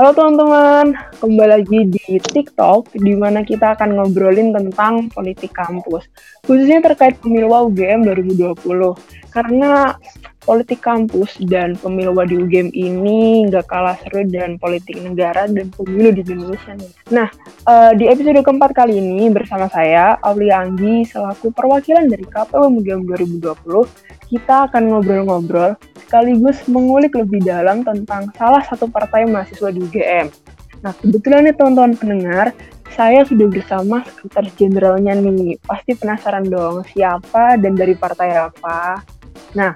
Halo teman-teman, kembali lagi di TikTok di mana kita akan ngobrolin tentang politik kampus, khususnya terkait pemilu UGM 2020. Karena politik kampus dan pemilu di UGM ini nggak kalah seru dan politik negara dan pemilu di Indonesia nih. Nah, uh, di episode keempat kali ini bersama saya, Aulia Anggi, selaku perwakilan dari KPU UGM 2020, kita akan ngobrol-ngobrol sekaligus mengulik lebih dalam tentang salah satu partai mahasiswa di UGM. Nah, kebetulan nih teman-teman pendengar, saya sudah bersama sekretaris jenderalnya nih. Pasti penasaran dong siapa dan dari partai apa. Nah,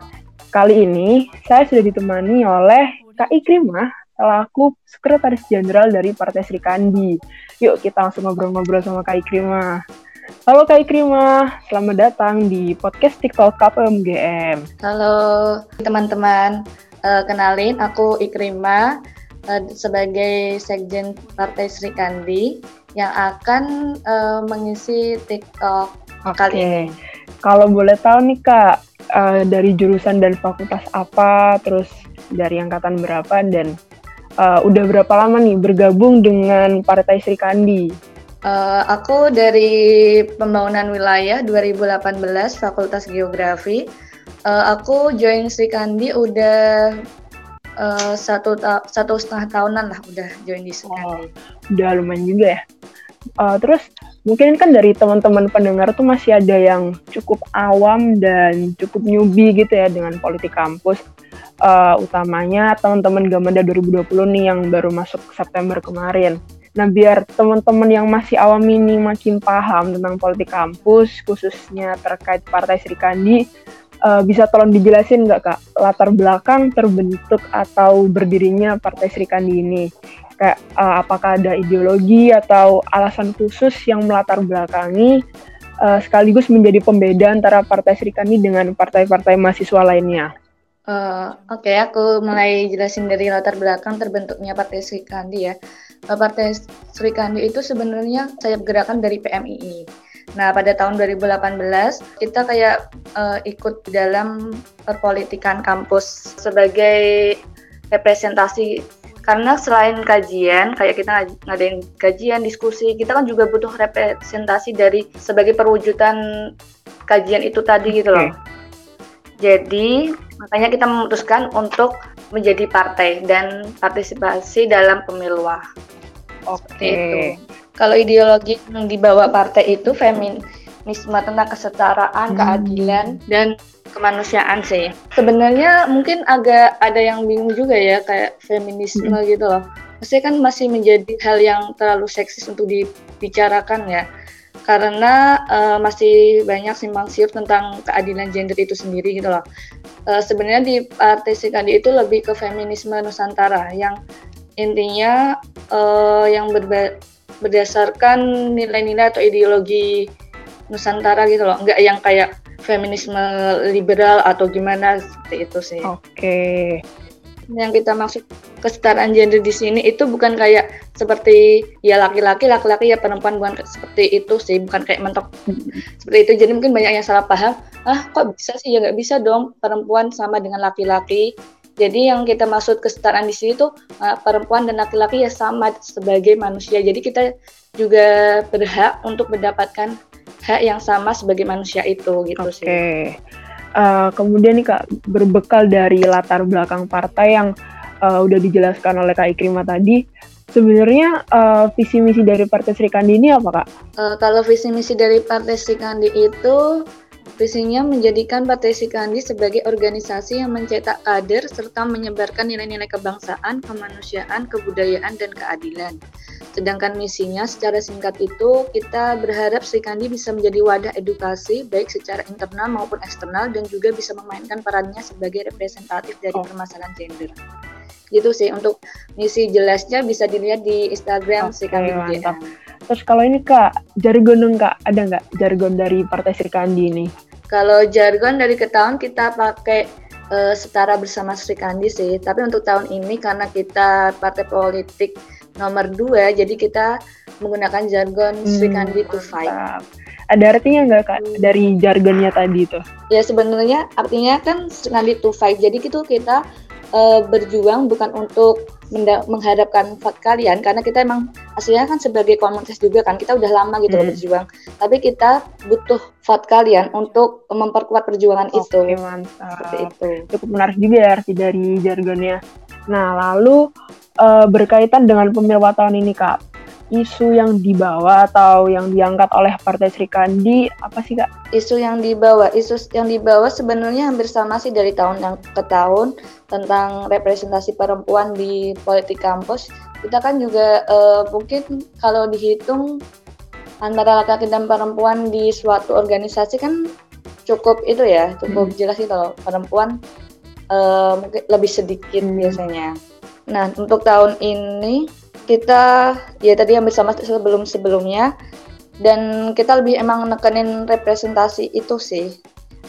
Kali ini saya sudah ditemani oleh Kak Ikrimah selaku Sekretaris Jenderal dari Partai Sri Kandi. Yuk kita langsung ngobrol-ngobrol sama Kak Ikrimah. Halo Kak Ikrimah, selamat datang di podcast TikTok KPMGM. Halo teman-teman, uh, kenalin aku Ikrimah uh, sebagai Sekjen Partai Sri Kandi yang akan uh, mengisi TikTok okay. kali ini. Kalau boleh tahu nih Kak, uh, dari jurusan dan fakultas apa, terus dari angkatan berapa, dan uh, udah berapa lama nih bergabung dengan Partai Sri Kandi? Uh, aku dari Pembangunan Wilayah 2018 Fakultas Geografi. Uh, aku join Sri Kandi udah uh, satu ta satu setengah tahunan lah udah join di Kandi. Oh, udah lumayan juga ya. Uh, terus mungkin kan dari teman-teman pendengar tuh masih ada yang cukup awam dan cukup newbie gitu ya dengan politik kampus. Uh, utamanya teman-teman Gamanda 2020 nih yang baru masuk September kemarin. Nah, biar teman-teman yang masih awam ini makin paham tentang politik kampus, khususnya terkait Partai Sri Kandi, uh, bisa tolong dijelasin nggak Kak, latar belakang terbentuk atau berdirinya Partai Sri Kandi ini? kayak uh, apakah ada ideologi atau alasan khusus yang melatar belakangi uh, sekaligus menjadi pembeda antara Partai Sri Kandi dengan partai-partai mahasiswa lainnya. Uh, Oke, okay, aku mulai jelasin dari latar belakang terbentuknya Partai Sri Kandi ya. Partai Sri Kandi itu sebenarnya sayap gerakan dari PMII. Nah, pada tahun 2018 kita kayak uh, ikut dalam perpolitikan kampus sebagai representasi. Karena selain kajian kayak kita ngadain kajian diskusi kita kan juga butuh representasi dari sebagai perwujudan kajian itu tadi gitu loh. Jadi makanya kita memutuskan untuk menjadi partai dan partisipasi dalam pemilu. Oke. okay. itu kalau ideologi yang dibawa partai itu feminisme tentang kesetaraan hmm. keadilan dan kemanusiaan sih. Sebenarnya mungkin agak ada yang bingung juga ya kayak feminisme hmm. gitu loh. Pasti kan masih menjadi hal yang terlalu seksis untuk dibicarakan ya. Karena uh, masih banyak simpang siur tentang keadilan gender itu sendiri gitu loh. Uh, Sebenarnya di Partai Sikandi itu lebih ke feminisme Nusantara yang intinya uh, yang berba berdasarkan nilai-nilai atau ideologi Nusantara gitu loh, nggak yang kayak feminisme liberal atau gimana seperti itu sih. Oke. Okay. Yang kita maksud kesetaraan gender di sini itu bukan kayak seperti ya laki-laki, laki-laki ya perempuan bukan seperti itu sih, bukan kayak mentok seperti itu. Jadi mungkin banyak yang salah paham. Ah, kok bisa sih? Ya nggak bisa dong perempuan sama dengan laki-laki. Jadi yang kita maksud kesetaraan di sini tuh uh, perempuan dan laki-laki ya sama sebagai manusia. Jadi kita juga berhak untuk mendapatkan hak yang sama sebagai manusia itu gitu okay. sih. Uh, kemudian nih kak berbekal dari latar belakang partai yang uh, udah dijelaskan oleh kak Ikrima tadi, sebenarnya uh, visi misi dari Partai Sri Kandi ini apa kak? Uh, kalau visi misi dari Partai Sri Kandi itu Visinya menjadikan Partai Sikandi sebagai organisasi yang mencetak kader serta menyebarkan nilai-nilai kebangsaan, kemanusiaan, kebudayaan, dan keadilan. Sedangkan misinya secara singkat itu kita berharap Sikandi bisa menjadi wadah edukasi baik secara internal maupun eksternal dan juga bisa memainkan perannya sebagai representatif dari oh. permasalahan gender. Gitu sih untuk misi jelasnya bisa dilihat di Instagram okay, Sikandi mantap. Terus kalau ini kak, jargon dong kak, ada nggak jargon dari Partai Sri Kandi ini? Kalau jargon dari ke tahun kita pakai uh, setara bersama Sri Kandi sih, tapi untuk tahun ini karena kita partai politik nomor dua, jadi kita menggunakan jargon hmm, Sri Kandi to fight. Ada artinya nggak kak dari jargonnya tadi tuh? Ya sebenarnya artinya kan Sri Kandi to fight, jadi itu kita uh, berjuang bukan untuk mengharapkan vote kalian karena kita emang aslinya kan sebagai komunitas juga kan kita udah lama gitu hmm. berjuang. Tapi kita butuh vote kalian untuk memperkuat perjuangan Oke, itu. mantap. Seperti itu. Cukup menarik juga ya arti dari jargonnya. Nah lalu uh, berkaitan dengan pemilu tahun ini kak isu yang dibawa atau yang diangkat oleh Partai Sri Kandi apa sih kak? Isu yang dibawa, isu yang dibawa sebenarnya hampir sama sih dari tahun yang ke tahun tentang representasi perempuan di politik kampus. Kita kan juga uh, mungkin kalau dihitung antara laki-laki dan perempuan di suatu organisasi kan cukup itu ya, cukup hmm. jelas sih kalau perempuan uh, mungkin lebih sedikit hmm. biasanya. Nah untuk tahun ini kita ya tadi yang bersama sebelum sebelumnya. Dan kita lebih emang nekenin representasi itu sih.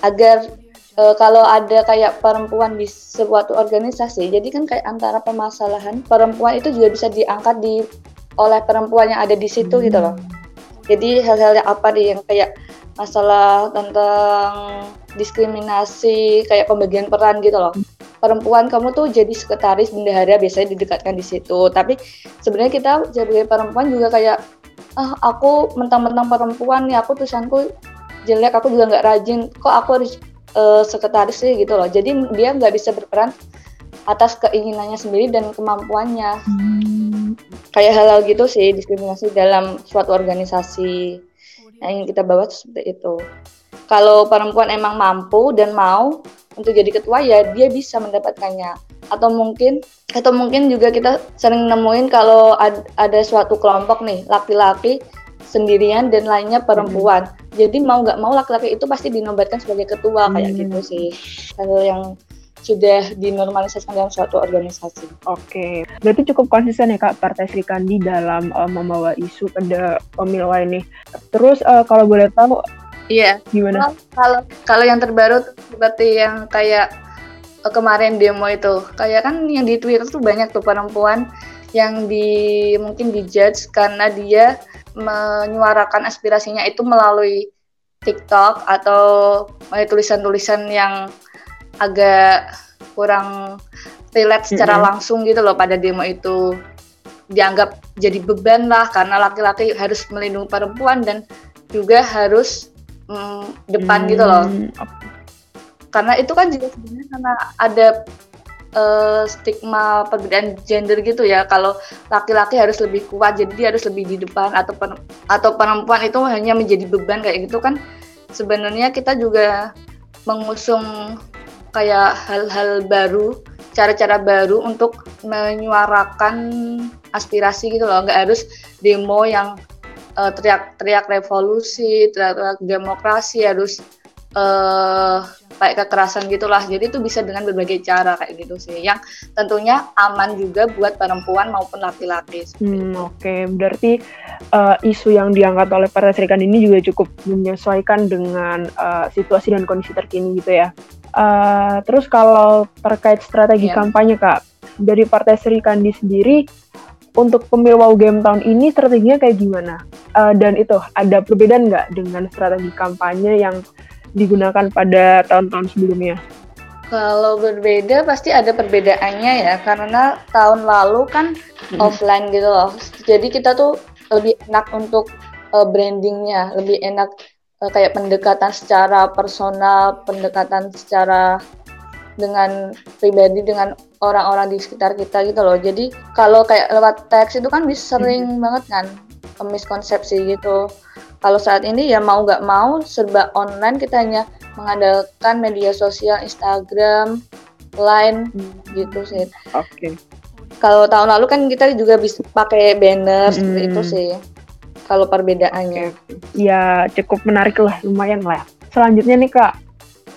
Agar e, kalau ada kayak perempuan di sebuah organisasi jadi kan kayak antara permasalahan perempuan itu juga bisa diangkat di oleh perempuan yang ada di situ gitu loh. Jadi hal-hal yang apa nih yang kayak masalah tentang diskriminasi kayak pembagian peran gitu loh perempuan kamu tuh jadi sekretaris bendahara biasanya didekatkan di situ. Tapi sebenarnya kita sebagai perempuan juga kayak ah aku mentang-mentang perempuan nih aku tulisanku jelek aku juga nggak rajin. Kok aku harus uh, sekretaris sih? Gitu loh. Jadi dia nggak bisa berperan atas keinginannya sendiri dan kemampuannya. Hmm. kayak hal-hal gitu sih diskriminasi dalam suatu organisasi yang ingin kita bawa seperti itu. Kalau perempuan emang mampu dan mau untuk jadi ketua ya dia bisa mendapatkannya atau mungkin atau mungkin juga kita sering nemuin kalau ad, ada suatu kelompok nih laki-laki sendirian dan lainnya perempuan hmm. jadi mau nggak mau laki-laki itu pasti dinobatkan sebagai ketua kayak hmm. gitu sih kalau yang sudah dinormalisasikan dalam suatu organisasi. Oke, berarti cukup konsisten ya Kak Partai Sri Kandi dalam uh, membawa isu pada pemilu ini. Terus uh, kalau boleh tahu Iya. Gimana? Kalau kalau yang terbaru seperti yang kayak uh, kemarin demo itu, kayak kan yang di Twitter tuh banyak tuh perempuan yang di mungkin dijudge karena dia menyuarakan aspirasinya itu melalui TikTok atau tulisan-tulisan yang agak kurang relate secara mm -hmm. langsung gitu loh pada demo itu dianggap jadi beban lah karena laki-laki harus melindungi perempuan dan juga harus mm, depan hmm, gitu loh. Hmm, karena itu kan juga sebenarnya karena ada uh, stigma perbedaan gender gitu ya. Kalau laki-laki harus lebih kuat, jadi dia harus lebih di depan atau per, atau perempuan itu hanya menjadi beban kayak gitu kan. Sebenarnya kita juga mengusung kayak hal-hal baru, cara-cara baru untuk menyuarakan aspirasi gitu loh. Nggak harus demo yang uh, teriak-teriak revolusi, teriak-teriak demokrasi harus uh, kayak kekerasan gitulah. Jadi itu bisa dengan berbagai cara kayak gitu sih. Yang tentunya aman juga buat perempuan maupun laki-laki. Hmm, Oke, okay. berarti uh, isu yang diangkat oleh Partai Serikat ini juga cukup menyesuaikan dengan uh, situasi dan kondisi terkini gitu ya. Uh, terus kalau terkait strategi yeah. kampanye kak, dari Partai Serikat sendiri untuk pemilu Game tahun ini strateginya kayak gimana? Uh, dan itu ada perbedaan nggak dengan strategi kampanye yang digunakan pada tahun-tahun sebelumnya? Kalau berbeda pasti ada perbedaannya ya karena tahun lalu kan hmm. offline gitu loh. Jadi kita tuh lebih enak untuk uh, brandingnya, lebih enak uh, kayak pendekatan secara personal, pendekatan secara dengan pribadi dengan orang-orang di sekitar kita gitu loh. Jadi kalau kayak lewat teks itu kan bisa sering hmm. banget kan miskonsepsi gitu. Kalau saat ini ya mau nggak mau serba online kita hanya mengandalkan media sosial Instagram, Line hmm. gitu sih. Oke. Okay. Kalau tahun lalu kan kita juga bisa pakai banner hmm. seperti itu sih. Kalau perbedaannya. Okay. Ya cukup menarik lah, lumayan lah. Selanjutnya nih kak,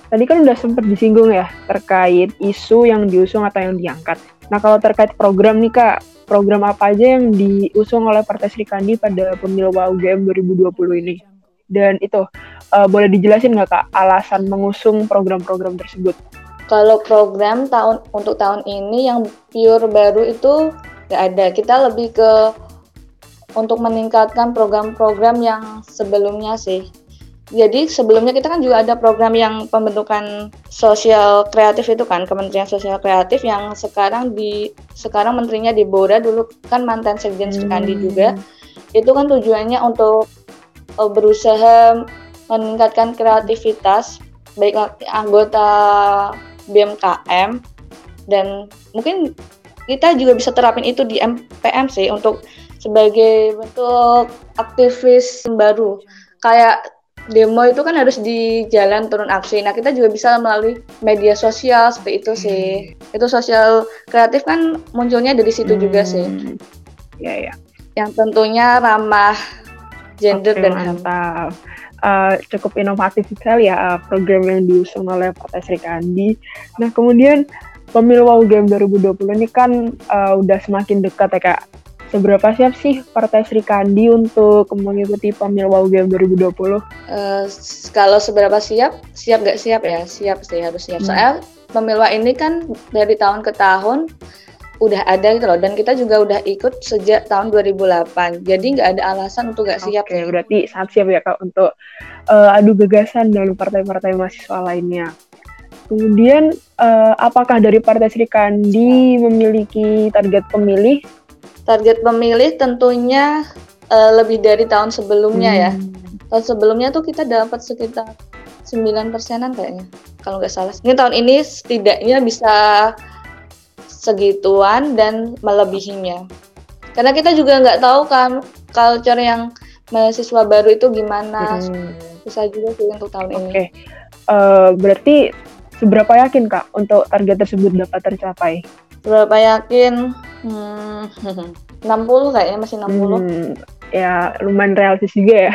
Tadi kan udah sempat disinggung ya terkait isu yang diusung atau yang diangkat. Nah kalau terkait program nih kak, program apa aja yang diusung oleh Partai Sri Kandi pada pemilu UGM 2020 ini? Dan itu uh, boleh dijelasin nggak kak alasan mengusung program-program tersebut? Kalau program tahun untuk tahun ini yang pure baru itu nggak ada. Kita lebih ke untuk meningkatkan program-program yang sebelumnya sih jadi sebelumnya kita kan juga ada program yang pembentukan sosial kreatif itu kan Kementerian Sosial Kreatif yang sekarang di sekarang menterinya di Bora dulu kan mantan sekjen Sri Kandi hmm. juga itu kan tujuannya untuk uh, berusaha meningkatkan kreativitas baik anggota BMKM dan mungkin kita juga bisa terapin itu di MPM sih untuk sebagai bentuk aktivis baru kayak demo itu kan harus di jalan turun aksi. Nah, kita juga bisa melalui media sosial seperti itu sih. Hmm. Itu sosial kreatif kan munculnya dari situ hmm. juga sih. Ya, ya. Yang tentunya ramah gender Oke, dan mantap. Uh, cukup inovatif sekali ya uh, program yang diusung oleh Partai Sri Kandi. Nah, kemudian pemilu Wow Game 2020 ini kan uh, udah semakin dekat ya Kak Seberapa siap sih Partai Sri Kandi untuk mengikuti pemilu UGM 2020? Uh, kalau seberapa siap, siap gak siap ya? Siap sih harus siap. Hmm. Soal pemilu ini kan dari tahun ke tahun udah ada gitu loh dan kita juga udah ikut sejak tahun 2008 jadi nggak ada alasan untuk gak siap Oke, berarti sangat siap ya kak untuk uh, adu gagasan dengan partai-partai mahasiswa lainnya kemudian uh, apakah dari Partai Sri Kandi memiliki target pemilih Target pemilih tentunya uh, lebih dari tahun sebelumnya ya. hmm. ya. Tahun sebelumnya tuh kita dapat sekitar 9 persenan kayaknya, kalau nggak salah. Ini tahun ini setidaknya bisa segituan dan melebihinya. Karena kita juga nggak tahu kan culture yang mahasiswa baru itu gimana. Hmm. Susah juga sih untuk tahun okay. ini. Oke. Uh, berarti seberapa yakin Kak untuk target tersebut dapat tercapai? Seberapa yakin? Hmm, 60 kayaknya masih 60. Hmm, ya lumayan realistis juga ya.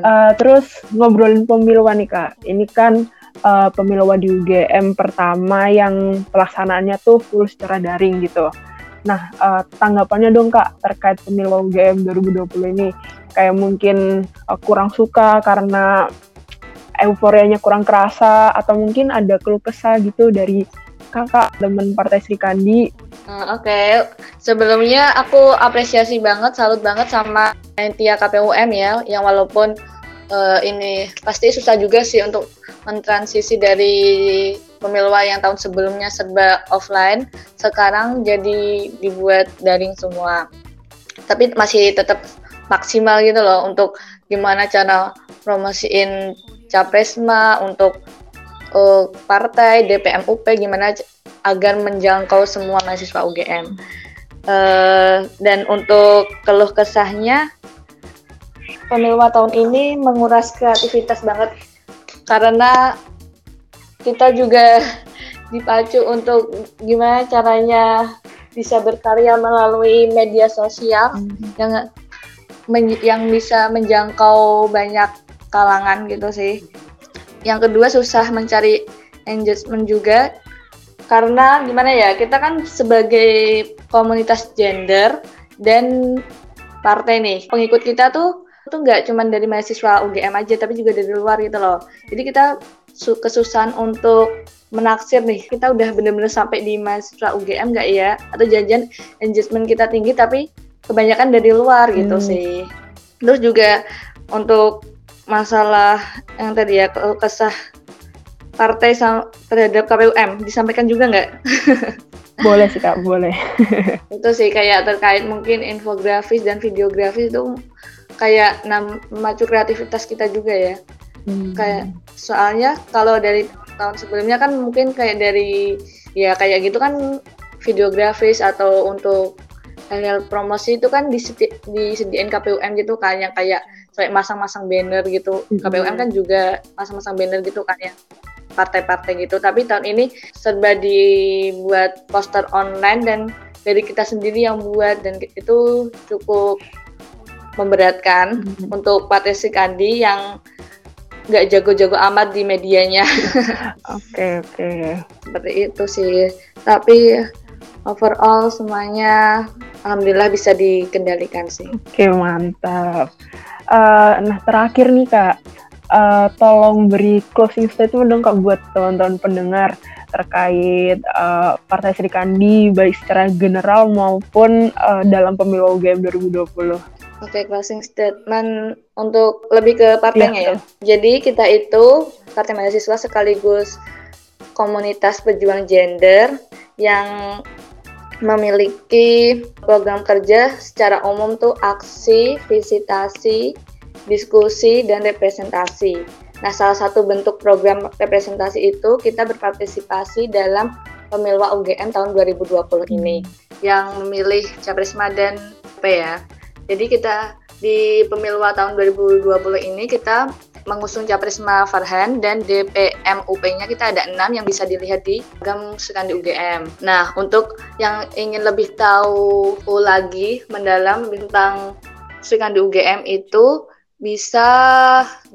uh, terus ngobrolin pemilu nih Kak. Ini kan uh, pemilu di UGM pertama yang pelaksanaannya tuh full secara daring gitu. Nah, uh, tanggapannya dong Kak terkait pemilu UGM 2020 ini kayak mungkin uh, kurang suka karena euforianya kurang kerasa atau mungkin ada keluh kesah gitu dari kakak teman Partai Sri Kandi. Uh, Oke, okay. sebelumnya aku apresiasi banget, salut banget sama Tia KPUM ya, yang walaupun uh, ini pasti susah juga sih untuk mentransisi dari pemilu yang tahun sebelumnya serba offline, sekarang jadi dibuat daring semua. Tapi masih tetap maksimal gitu loh untuk gimana cara promosiin capresma untuk uh, partai DPM UP gimana agar menjangkau semua mahasiswa UGM. Uh, eh, dan untuk keluh kesahnya, pemilu tahun ini menguras kreativitas banget karena kita juga dipacu untuk gimana caranya bisa berkarya melalui media sosial mm-hmm. yang yang bisa menjangkau banyak kalangan gitu sih. Yang kedua susah mencari engagement juga. Karena gimana ya kita kan sebagai komunitas gender dan partai nih pengikut kita tuh tuh nggak cuma dari mahasiswa UGM aja tapi juga dari luar gitu loh. Jadi kita kesusahan untuk menaksir nih kita udah bener-bener sampai di mahasiswa UGM nggak ya? Atau jajan engagement kita tinggi tapi kebanyakan dari luar gitu hmm. sih. Terus juga untuk masalah yang tadi ya kesah partai terhadap KPUM disampaikan juga nggak? boleh sih kak, boleh. itu sih kayak terkait mungkin infografis dan videografis itu kayak memacu kreativitas kita juga ya. Hmm. Kayak soalnya kalau dari tahun sebelumnya kan mungkin kayak dari ya kayak gitu kan videografis atau untuk hal-hal promosi itu kan disedi disediain KPUM gitu kan yang kayak kayak masang-masang banner gitu. Hmm. KPUM kan juga masang-masang banner gitu kan ya partai-partai gitu. Tapi tahun ini serba dibuat poster online dan dari kita sendiri yang buat dan itu cukup memberatkan hmm. untuk partai Sikandi yang nggak jago-jago amat di medianya. Oke oke. Okay, okay. Seperti itu sih. Tapi overall semuanya alhamdulillah bisa dikendalikan sih. Oke mantap. Uh, nah terakhir nih kak, uh, tolong beri closing statement dong kak buat teman-teman pendengar terkait uh, Partai Sri Kandi baik secara general maupun uh, dalam pemilu UGM 2020. Oke, okay, closing statement untuk lebih ke partainya ya. ya. Jadi kita itu partai mahasiswa sekaligus komunitas pejuang gender yang memiliki program kerja secara umum tuh aksi, visitasi, diskusi, dan representasi. Nah, salah satu bentuk program representasi itu kita berpartisipasi dalam pemilwa UGM tahun 2020 ini yang memilih Caprisma dan P ya. Jadi kita di pemilwa tahun 2020 ini kita mengusung Caprisma Farhan dan DPM UP-nya kita ada enam yang bisa dilihat di Gam Sekandi UGM. Nah, untuk yang ingin lebih tahu lagi mendalam tentang Sekandi UGM itu bisa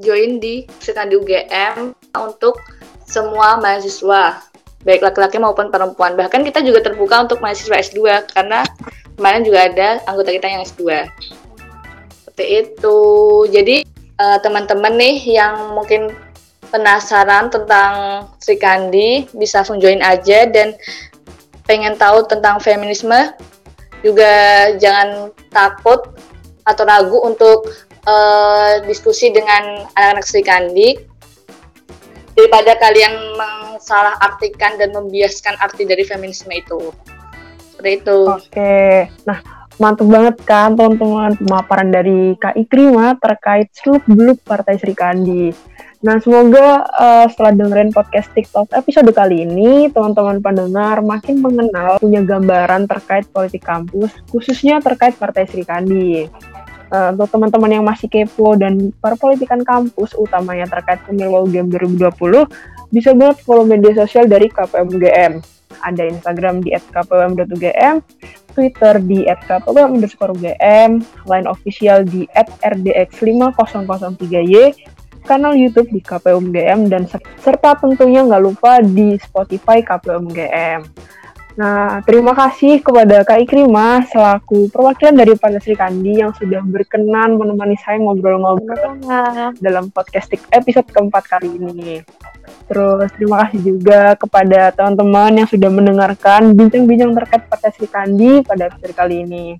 join di Sekandi UGM untuk semua mahasiswa baik laki-laki maupun perempuan. Bahkan kita juga terbuka untuk mahasiswa S2 karena kemarin juga ada anggota kita yang S2. Seperti itu. Jadi uh, teman-teman nih yang mungkin penasaran tentang Sri Kandi bisa join aja dan pengen tahu tentang feminisme juga jangan takut atau ragu untuk uh, diskusi dengan anak-anak Sri Kandi. Daripada kalian mengsalah artikan dan membiaskan arti dari feminisme itu. Seperti itu. Oke, nah mantap banget kan teman-teman pemaparan dari Kak Ikrima terkait seluk beluk Partai Sri Kandi. Nah semoga uh, setelah dengerin podcast TikTok episode kali ini teman-teman pendengar makin mengenal punya gambaran terkait politik kampus khususnya terkait Partai Sri Kandi. Uh, untuk teman-teman yang masih kepo dan para politikan kampus utamanya terkait pemilu UGM 2020 bisa banget follow media sosial dari KPM UGM ada Instagram di @kpwm.ugm, Twitter di @kpwm_ugm, line official di @rdx5003y, kanal YouTube di KPUMGM dan serta tentunya nggak lupa di Spotify KPUMGM. Nah, terima kasih kepada Kak Ikrima selaku perwakilan dari Sri Kandi yang sudah berkenan menemani saya ngobrol-ngobrol dalam podcast episode keempat kali ini. Terus terima kasih juga kepada teman-teman yang sudah mendengarkan bincang-bincang terkait Partai Sri Kandi pada episode kali ini.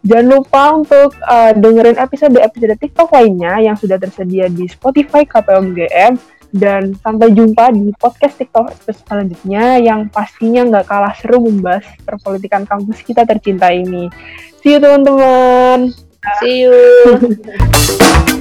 Jangan lupa untuk uh, dengerin episode-episode TikTok lainnya yang sudah tersedia di Spotify KPMGM dan sampai jumpa di podcast TikTok selanjutnya yang pastinya nggak kalah seru membahas perpolitikan kampus kita tercinta ini. See you teman-teman. See you.